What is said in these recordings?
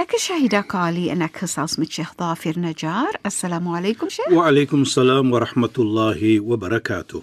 أكشهد قالي أنا قصص من شيخ ظافر نجار. السلام عليكم شيخ. وعليكم السلام ورحمة الله وبركاته.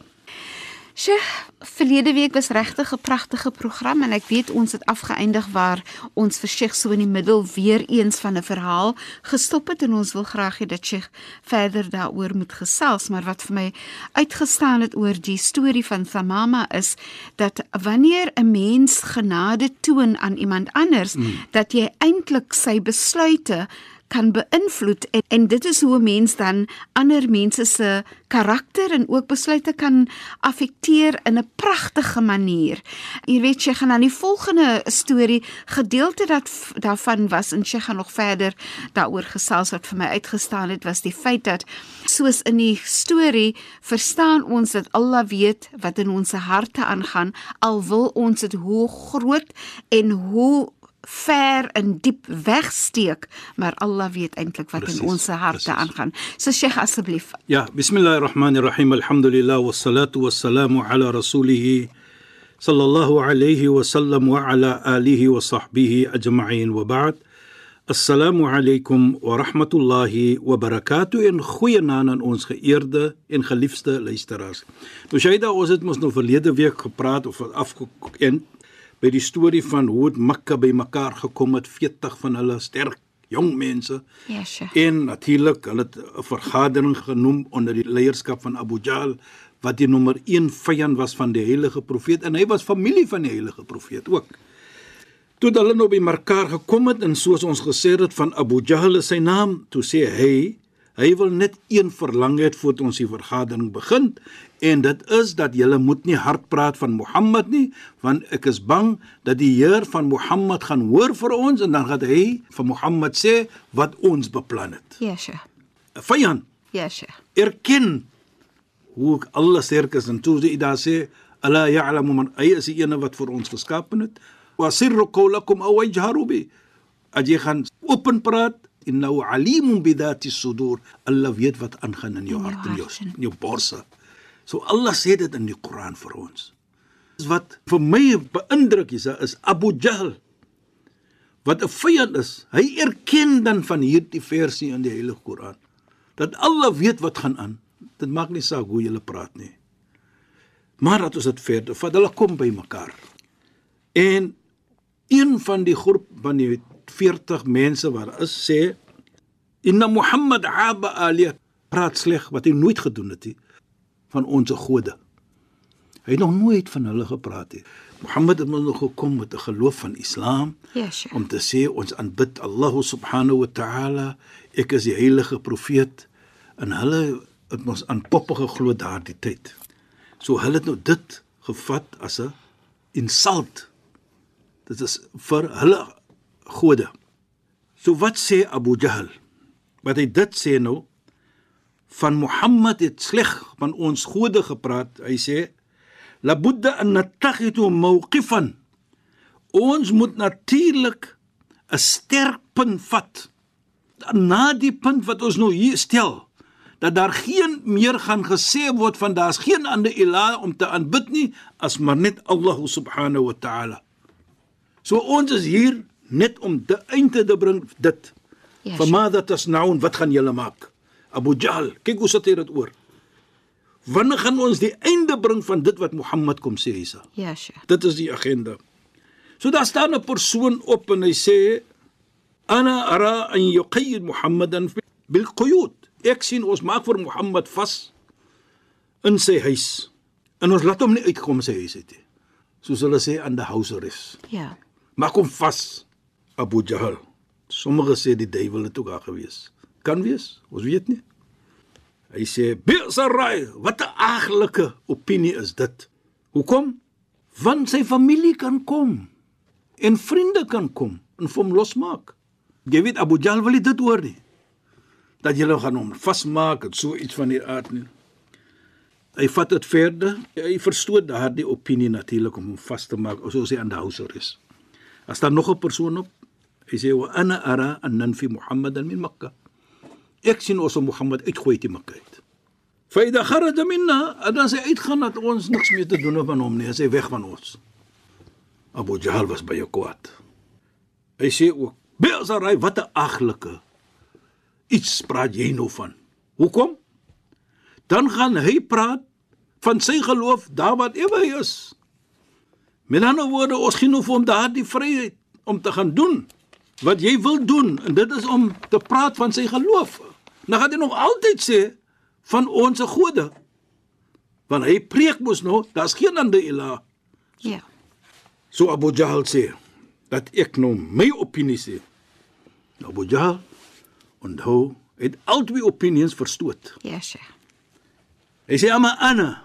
Sheikh, verlede week was regtig 'n pragtige program en ek weet ons het afgeëindig waar ons vir Sheikh so in die middel weer eens van 'n verhaal gestop het en ons wil graag hê dat Sheikh verder daaroor moet gesels, maar wat vir my uitgestaan het oor die storie van Thamama is dat wanneer 'n mens genade toon aan iemand anders, mm. dat jy eintlik sy besluite kan beïnvloed en, en dit is hoe 'n mens dan ander mense se karakter en ook besluite kan affekteer in 'n pragtige manier. Jy weet jy gaan aan die volgende storie gedeelte dat daarvan was en sy gaan nog verder daaroor gesels wat vir my uitgestaan het was die feit dat soos in die storie verstaan ons dat Allah weet wat in ons harte aangaan al wil ons dit hoe groot en hoe ver en diep wegsteek, maar Allah weet eintlik wat precies, in ons harte aangaan. So Sheikh asseblief. Ja, bismillahirrahmanirrahim. Alhamdulillah wassalatu wassalamu ala rasulih sallallahu alayhi wa sallam wa ala alihi wa sahbihi ajma'in wa ba'd. Assalamu alaykum wa rahmatullahi wa barakatuh en goeienaand aan ons geëerde en geliefde luisteraars. Nou Shaida, ons het mos nou verlede week gepraat of afgekend by die storie van hoe dit Mekka bymekaar gekom het 40 van hulle sterk jong mense. Ja, sure. En natuurlik hulle het 'n vergadering genoem onder die leierskap van Abu Jahl wat die nommer 1 vyand was van die heilige profeet en hy was familie van die heilige profeet ook. Toe hulle nou bymekaar gekom het en soos ons gesê het van Abu Jahl is sy naam, toe sê hy hy wil net een verlang het voordat ons die vergadering begin en dit is dat jy moet nie hard praat van Mohammed nie want ek is bang dat die Heer van Mohammed gaan hoor vir ons en dan gaan hy van Mohammed sê wat ons beplan het. Vyand. Ja, Sheikh. Erken hoe Allah sterk is en toe hy daar sê Allah ya'lamu man hy is die ene wat vir ons geskaap het. Wa sirru qawlakum aw wajharu bi. As jy gaan open praat innahu alimun bi dhati sudur. Allah weet wat aangaan in jou hart en jou in jou borse. So Allah sê dit in die Koran vir ons. Wat vir my beïndruk is, is Abu Jahl wat 'n vyand is. Hy erken dan van hierdie versie in die Heilige Koran dat Allah weet wat gaan aan. Dit maak nie saak hoe jy praat nie. Maar dat ons dit verder, vat hulle kom by mekaar. En een van die groep van die 40 mense wat is sê inna Muhammad aba aliyah praat sleg wat hy nooit gedoen het nie van ons gode. Hy het nog nooit van hulle gepraat nie. Mohammed het nog gekom met 'n geloof van Islam ja, sure. om te sê ons aanbid Allah subhanahu wa ta'ala, ek is die heilige profeet en hulle het ons aan poppe geglo daardie tyd. So hulle het nou dit gevat as 'n insult. Dit is vir hulle gode. So wat sê Abu Jahl? Wat hy dit sê nou van Mohammed het sleg van ons gode gepraat. Hy sê la budda an nattakhidu mawqifan. Ons moet natuurlik 'n sterk punt vat. Na die punt wat ons nou hier stel dat daar geen meer gaan gesê word van daar's geen ander ilah om te aanbid nie as maar net Allah subhanahu wa ta'ala. So ons is hier net om die einde te bring dit. Ja, Vermaada tasnaun wat gaan julle maak? Abu Jahl, kyk hoe sit hy dit oor. Wanneer gaan ons die einde bring van dit wat Mohammed kom sê Isa? Ja, Sheikh. Dit is die agenda. So daar staan 'n persoon op en hy sê ana ara an yuqayyid Muhammadan bil quyud. Ek sien ons maak vir Mohammed vas in sy huis En ons laat hom nie uitkom sy huis uit nie. Soos hulle sê aan die house arrest. Ja. Maak hom vas. Abu Jahl. Sommige sê die duiwel het ook daar gewees. Kan wees, ons weet nie. Hy sê Bisarai, wat 'n aglike opinie is dit. Hoekom? Want sy familie kan kom en vriende kan kom en hom losmaak. Jy weet Abu Jahl wil dit hoor nie. Dat jy gaan hom vasmaak en so iets van die aard nie. Hy vat dit verder. Hy verstoot daardie opinie natuurlik om hom vas te maak soos hy aan die houser is. As daar nog 'n persoon op, hy sê wa ana ara an nanfi Muhammadan min Makkah. Ek sien ons Mohammed uitgooi uit Mekka uit. Faida kharaja minna, as hy uitgaan dat ons niks meer te doen het van hom nie, hy weg van ons. Abu Jahl was baie kwaad. Hy sê ook: "Beelsarai, wat 'n aglike iets praat jy nou van? Hoekom?" Dan gaan hy praat van sy geloof daar wat hy is. Met ander woorde, ons gee nou vir hom daardie vryheid om te gaan doen wat jy wil doen en dit is om te praat van sy geloof. Dan gaan hy nog altyd sê van ons gode. Want hy preek mos nou, daar's geen ander ilah. Ja. So Abu Jahl sê dat ek nou my opinie sê. Abu Jahl onthou het albei opinies verstoot. Ja, Sheikh. Hy sê ama ana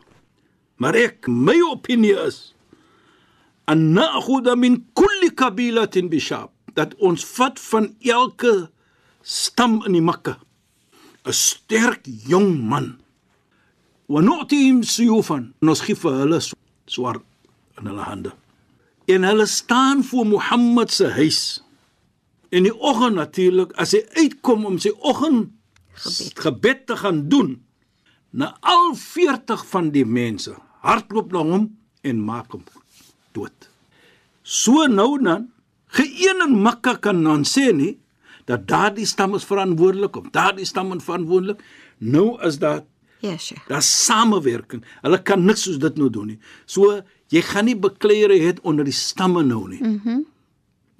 maar ek my opinie is an na'khudha min kulli kabilatin bishab dat ons vat van elke stam in die Mekka 'n sterk jong man. Wa nu'tihim suyufan. Ons gee vir hulle swaard in hulle hande. En hulle staan voor Mohammed se huis. In die oggend natuurlik as hy uitkom om sy oggend gebed. gebed te gaan doen, na al 40 van die mense hardloop na hom en maak hom dood. So nou dan, geen in Mekka kan dan sê nie dat daardie stam is verantwoordelik of daardie stam is verantwoordelik. Nou is daar Ja, Sheikh. daar samewerking. Hulle kan niks soos dit nou doen nie. So jy gaan nie bekleiere het onder die stamme nou nie. Mhm. Mm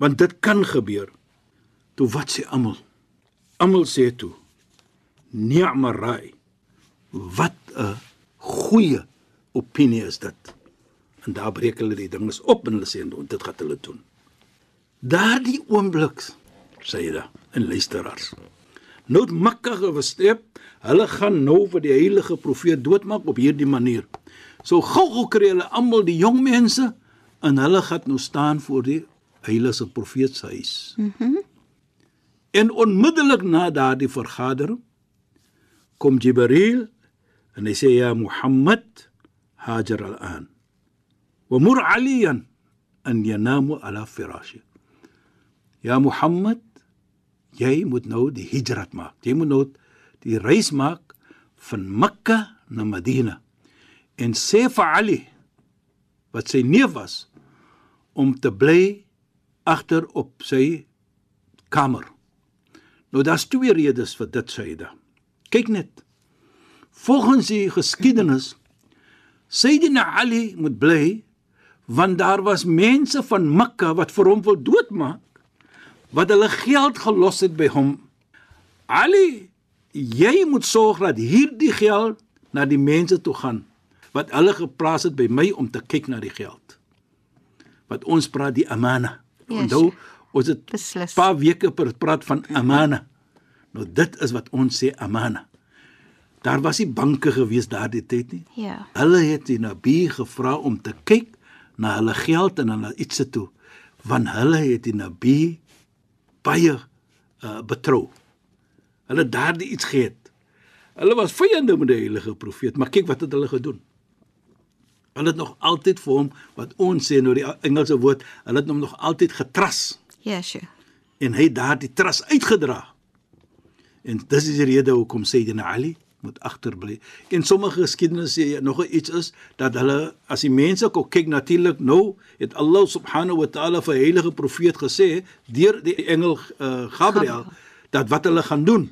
Want dit kan gebeur. Toe wat sê almal? Almal sê toe ni'ma ra'i. Wat 'n goeie opinie is dit. En daar breek hulle die dinges op en hulle sê dit gaan hulle doen. Daardie oomblik sê jy da in luisteraars. Nou het Mekka gewesteep, hulle gaan nou vir die heilige profeet doodmaak op hierdie manier. So gou-gou kry hulle almal die jong mense en hulle gaan nou staan voor die heilige profeet se huis. Mhm. Mm en onmiddellik na daardie vergadering kom Jibril en hy sê ja Mohammed hajar al-an. Wa mur aliyan an yanamu ala firashi. Ja Mohammed, jy moet nou die hijrat maak. Jy moet nou die reis maak van Mekka na Madina. En sê vir Ali wat sy neef was om te bly agter op sy kamer. Nou daar's twee redes vir dit Saida. Kyk net. Volgens die geskiedenis Sayyidina Ali moet bly want daar was mense van Mekka wat vir hom wil doodmaak wat hulle geld gelos het by hom. Ali, jy moet sorg dat hierdie geld na die mense toe gaan wat hulle geplaas het by my om te kyk na die geld. Wat ons praat die amana. Ja, Onthou, ons het Beslis. paar weke per praat van amana. Nou dit is wat ons sê amana. Daar was nie banke gewees daardie tyd nie. Ja. Hulle het die Nabi gevra om te kyk na hulle geld en hulle ietsie toe, want hulle het die Nabi baie uh, betrou. Hulle daardie iets gehad. Hulle was vyande met die heilige profeet, maar kyk wat het hulle gedoen. Hulle het nog altyd vir hom wat ons sê nou die Engelse woord, hulle het hom nog altyd getras Ja, Sheikh. en hy daardie tras uitgedra. En dis is die rede hoekom Sayyidina Ali moet agterbly. En sommige geskiedenis sê nog iets is dat hulle as die mense kyk natuurlik nou het Allah subhanahu wa taala vir heilige profeet gesê deur die engel uh, Gabriel dat wat hulle gaan doen.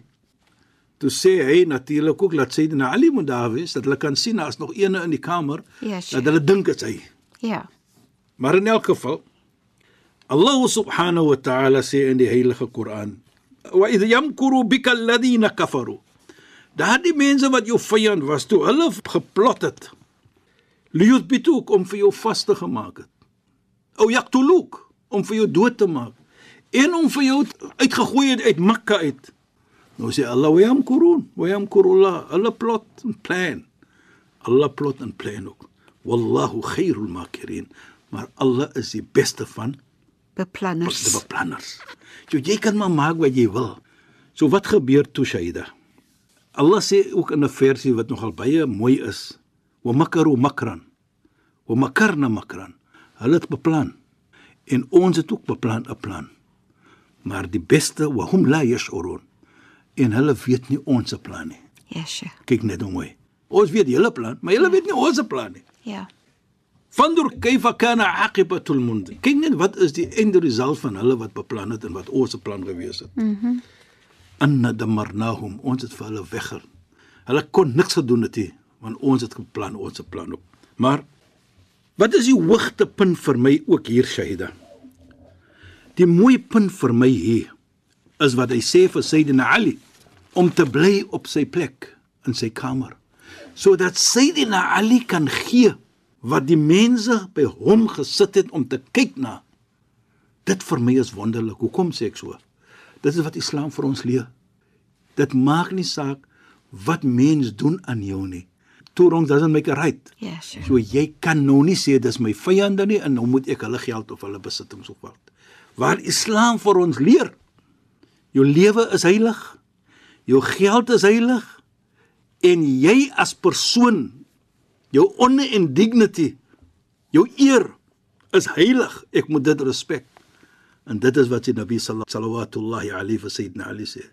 Toe sê hy natuurlik ook dat Sayyidina Ali moet daar wees dat hulle kan sien daar's nog eene in die kamer Ja, Sheikh. dat hulle dink dit is hy. Ja. Maar in elk geval Allah subhanahu wa ta'ala sê in die heilige Koran: "Wa idh yamkuru bika alladhina kafaru." Daardie mense wat jou vyand was, toe hulle geplot het. Liyuthbituk om vir jou vas te gemaak het. Ou yaqtuluk om vir jou dood te maak en om vir jou uitgegooi het uit Mekka uit. Nou sê Allah wa yamkurun wa yamkurullah. Allah plot en plan. Allah plot en plan ook. Wallahu khairul makirin. Maar Allah is die beste van Beplanners. die beplanners. So jy kan maar maak wat jy wil. So wat gebeur toe Shaida? Allah sê ook in 'n versie wat nogal baie mooi is, wa makaru makran. Wa makarna makran. Hulle het beplan en ons het ook beplan 'n plan. Maar die beste wa hum la yashurun. En hulle weet nie ons se plan nie. Ja, Sheikh. Kyk net hoe mooi. Ons weet julle plan, maar julle weet nie ons se plan nie. Ja. Fandur kayfa kana aqibatul mund. Kyk net wat is die eindresult van hulle wat beplan het en wat ons se plan gewees het. Mhm. Mm Anna damarnahum ons het vir hulle wegger. Hulle kon niks gedoen het nie, want ons het geplan ons se plan op. Maar wat is die hoogtepunt vir my ook hier Shahida? Die mooi punt vir my hier is wat hy sê vir Sayyidina Ali om te bly op sy plek in sy kamer sodat Sayyidina Ali kan gee wat die mense by hom gesit het om te kyk na. Dit vir my is wonderlik. Hoekom sê ek so? Dit is wat Islam vir ons leer. Dit maak nie saak wat mens doen aan jou nie. Two wrongs doesn't make a right. Ja, Sheikh. So jy kan nou nie sê dis my vyande nie en nou moet ek hulle geld of hulle besittings opvat. Waar Islam vir ons leer, jou lewe is heilig. Jou geld is heilig en jy as persoon jou honor en dignity, jou eer is heilig. Ek moet dit respek. En dit is wat die Nabi sallallahu alayhi wa sayyidina Ali sê.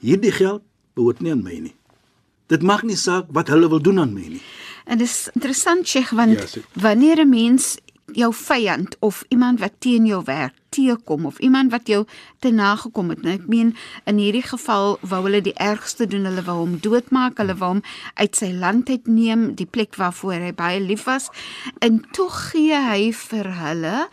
Hierdie geld behoort nie aan my nie. Dit maak nie saak wat hulle wil doen aan my nie. En dit is interessant Sheikh want Ja, sê- wanneer 'n mens jou vyand of iemand wat teen jou werk teekom of iemand wat jou te nagekom het. Nou ek meen in hierdie geval wou hulle die ergste doen, hulle wou hom doodmaak, hulle wou hom uit sy land uitneem, die plek waarvoor hy baie lief was. En tog gee hy vir hulle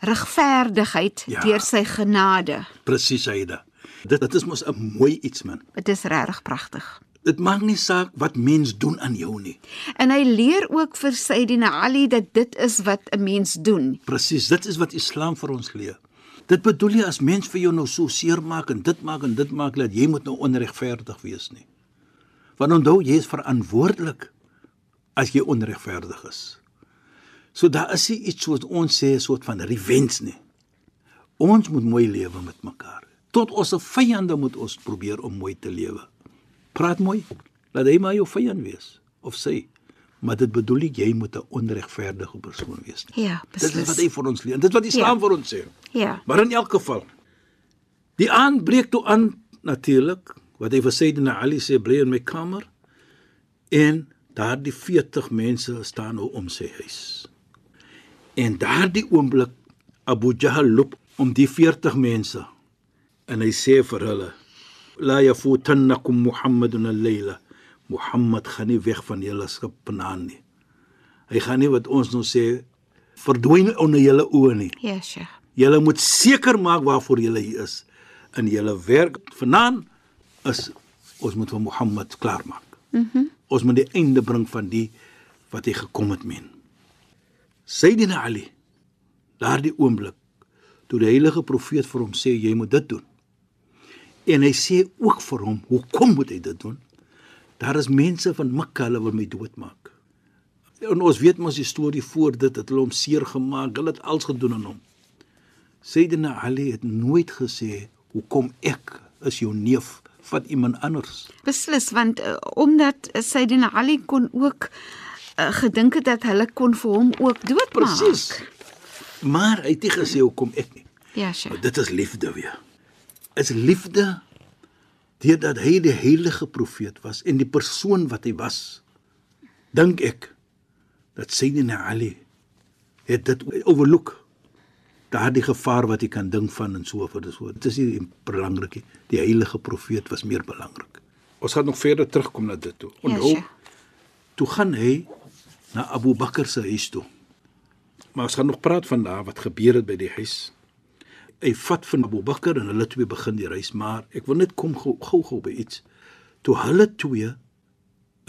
regverdigheid Ja. deur sy genade. Presies, Aida. Dit dit is mos 'n mooi iets man. Dit is regtig pragtig. Dit maak nie saak wat mens doen aan jou nie. En hy leer ook vir Sayyidina Ali dat dit is wat 'n mens doen. Presies, dit is wat Islam vir ons leer. Dit bedoel nie as mens vir jou nou so seer maak en dit maak en dit maak dat jy moet nou onregverdig wees nie. Want onthou jy is verantwoordelik as jy onregverdig is. So daar is nie iets wat ons sê 'n soort van revenge nie. Ons moet mooi lewe met mekaar. Tot ons vyande moet ons probeer om mooi te lewe. Praat mooi. Laat hy maar jou vyand wees of sy. Maar dit bedoel nie jy moet 'n onregverdige persoon wees nie. Ja, Dit is beslis. wat hy vir ons leer. Dit wat Islam Ja. vir ons sê. Ja. Maar in elk geval die aand breek toe aan natuurlik wat hy vir Sayyidina Ali sê bly in my kamer en daardie 40 mense staan nou om sy huis. En daardie oomblik Abu Jahl loop om die 40 mense en hy sê vir hulle la yafutannakum Muhammadun al-layla Muhammad gaan nie weg van julle skip vanaand nie. Hy gaan nie wat ons nou sê verdwyn onder julle oë nie. Ja, Sheikh. Julle moet seker maak waarvoor julle hier is. In julle werk vanaand is ons moet vir Mohammed klaarmaak. Mhm. Mm ons moet die einde bring van die wat hy gekom het men. Sayyidina Ali daardie oomblik toe die heilige profeet vir hom sê jy moet dit doen. En hy sê ook vir hom, hoekom moet hy dit doen? Daar is mense van Mekka hulle wil my doodmaak. En ons weet mos die storie voor dit het hulle hom seer gemaak, hulle het alles gedoen aan hom. Sayyidina Ali het nooit gesê hoekom ek is jou neef vat iemand anders. Beslis want uh, omdat Sayyidina Ali kon ook uh, gedink het dat hulle kon vir hom ook doodmaak. Presies. Maar hy het nie gesê hoekom ek nie. Ja, Sheikh. Maar dit is liefde weer. Is liefde deurdat hy die heilige profeet was en die persoon wat hy was. Dink ek dat Sayyidina Ali het dit overlook. Daardie gevaar wat jy kan dink van en so voort en so. Dit is nie belangrik nie. Die heilige profeet was meer belangrik. Ons gaan nog verder terugkom na dit toe. Ja, Onthou, Sheikh. toe gaan hy na Abu Bakr se huis toe. Maar ons gaan nog praat van daar wat gebeur het by die huis. Hy vat van Abu Bakr en hulle twee begin die reis, maar ek wil net kom gou gou gou by iets. Toe hulle twee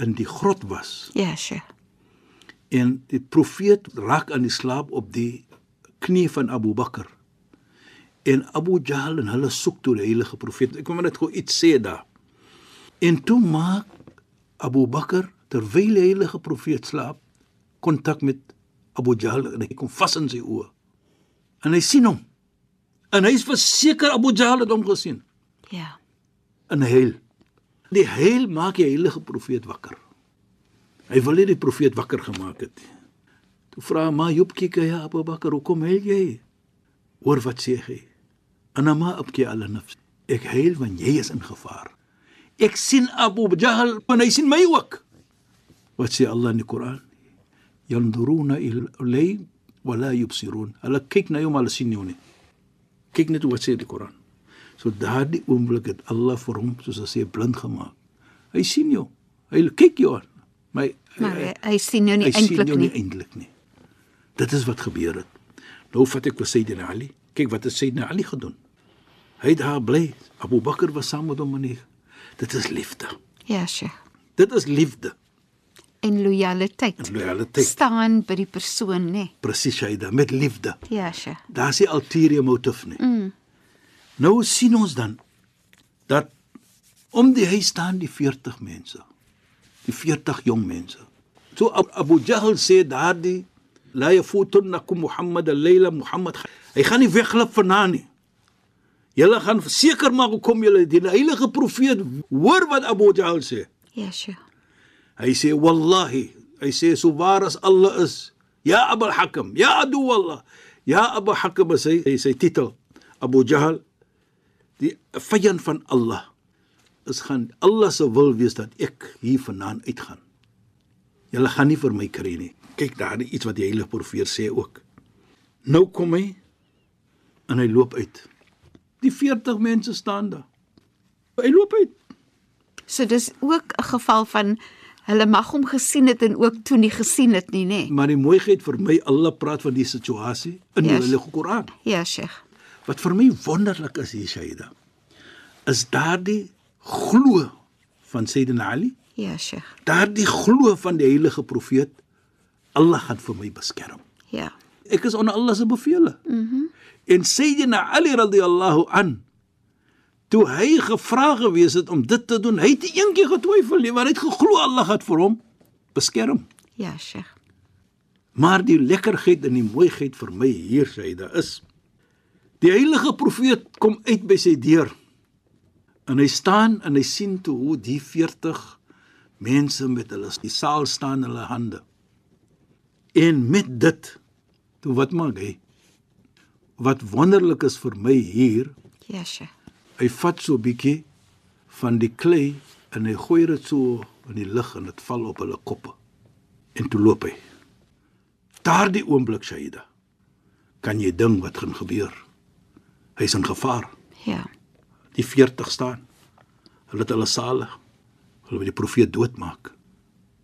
in die grot was Ja, Sheikh. En die profeet raak aan die slaap op die knie van Abu Bakar. En Abu Jahl en hulle soek toe die heilige profeet. Ek kom net gou iets sê daar. En toe maak Abu Bakar terwyl die heilige profeet slaap kontak met Abu Jahl en hy kom vas in sy oë. En hy sien hom. En hy is verseker Abu Jahl het hom gesien. Ja. En hy huil. Die huil maak die heilige profeet wakker. Hy wil nie die profeet wakker gemaak het nie. Toe vra ma Job kyk ja Abu Bakar, hoekom huil jy? Hoor wat sê hy? Ana ma abki ala nafs. Ek huil want jy is in gevaar. Ek sien Abu Jahl en hy sien my ook. Wat sê Allah in die Koran? Yanduruna ilay wa la yubsirun. Hulle kyk na jou maar hulle sien jou nie. Kyk net wat sê die Koran. So daardie oomblik het Allah vir hom soos hy sê blind gemaak. Hy sien jou. Hy kyk jou aan. My Maar hy, hy sien jou nie hy sien eintlik jou nie nie. eintlik nie. Dit is wat gebeur het. Nou vat ek vir Sayyidina Ali. Kyk wat het Sayyidina Ali gedoen. Hy het daar bly. Abu Bakr was saam met hom hy. Dit is liefde. Ja, Sheikh. Dit is liefde. En lojaliteit. En lojaliteit. Staan by die persoon, nê? Presies Shaida met liefde. Ja, Sheikh. Daar's nie ulterior motief nie. Mm. Nou sien ons dan dat om die huis staan die 40 mense. Die 40 jong mense. So Ab- Abu Jahl sê daardie la yafutunnakum Muhammad al-layla Muhammad hy gaan nie weglip vanaand nie. Julle gaan seker maak hoe kom julle die heilige profeet hoor wat Abu Jahl sê. Ja, Sheikh. Hy sê wallahi, hy sê so waar as Allah is. Ja Abu al-Hakam, ja adu wallah. Ja Abu Hakam is hy, sy titel. Abu Jahl die vyand van Allah is gaan Allah se wil wees dat ek hier vanaand uitgaan. Julle gaan nie vir my kry nie. Kyk daar iets wat die heilige profeet sê ook. Nou kom hy en hy loop uit. Die 40 mense staan daar. Hy loop uit. So dis ook 'n geval van hulle mag hom gesien het en ook toe nie gesien het nie, nê? Maar die mooiheid vir my Allah praat van die situasie in die Yes. Heilige Koran. Ja, Sheikh. Wat vir my wonderlik is hier Shaida, is daardie glo van Sayyidina Ali, Ja, Sheikh. daardie glo van die heilige profeet Allah gaan vir my beskerm. Ja. Ek is onder Allah se bevele. Mhm. Mm en Sayyidina Ali radhiyallahu an toe hy gevra gewees het om dit te doen, hy het nie eendag getwyfel nie, maar hy het geglo Allah gaan vir hom beskerm. Ja, Sheikh. Maar die lekkerheid en die mooiheid vir my hier daar is die heilige profeet kom uit by sy deur en hy staan en hy sien toe hoe die 40 mense met hulle die saal staan hulle hande. En met dit toe wat maak hy? Wat wonderlik is vir my hier, Ja, Sheikh. Hy vat so 'n bietjie van die klei en hy gooi dit so in die lug en dit val op hulle koppe. En toe loop hy. Daardie oomblik Shaida kan jy ding wat gaan gebeur. Hy's in gevaar. Ja. Die 40 staan. Hulle het hulle sale. Hulle wil die profeet doodmaak.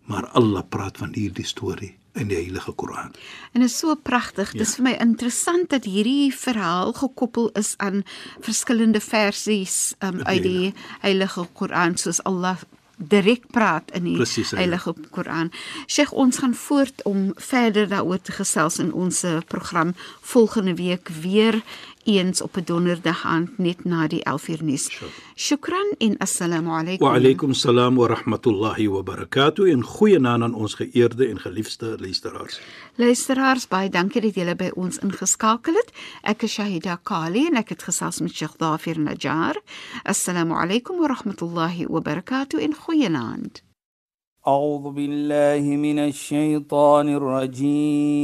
Maar Allah praat van hierdie storie in die heilige Koran. En dit is so pragtig. Ja. Dis vir my interessant dat hierdie verhaal gekoppel is aan verskillende versies um, uit die Heilige Koran soos Allah direk praat in die Presies, ja. Heilige Koran. Sheikh, ons gaan voort om verder daaroor te gesels in ons eh, program volgende week weer eens op 'n donderdag aand net na die 11uur nuus. Shukran en assalamu alaykum. Wa alaykum salaam wa rahmatullahi wa barakatuh en goeienaand aan ons geëerde en geliefde luisteraars. Luisteraars, baie dankie dat julle by ons ingeskakel het. Ek is Shahida Kali en ek het gesels met Sheikh Dafir Najjar. Assalamu alaykum wa rahmatullahi wa barakatuh en goeienaand. أعوذ بالله من الشيطان الرجيم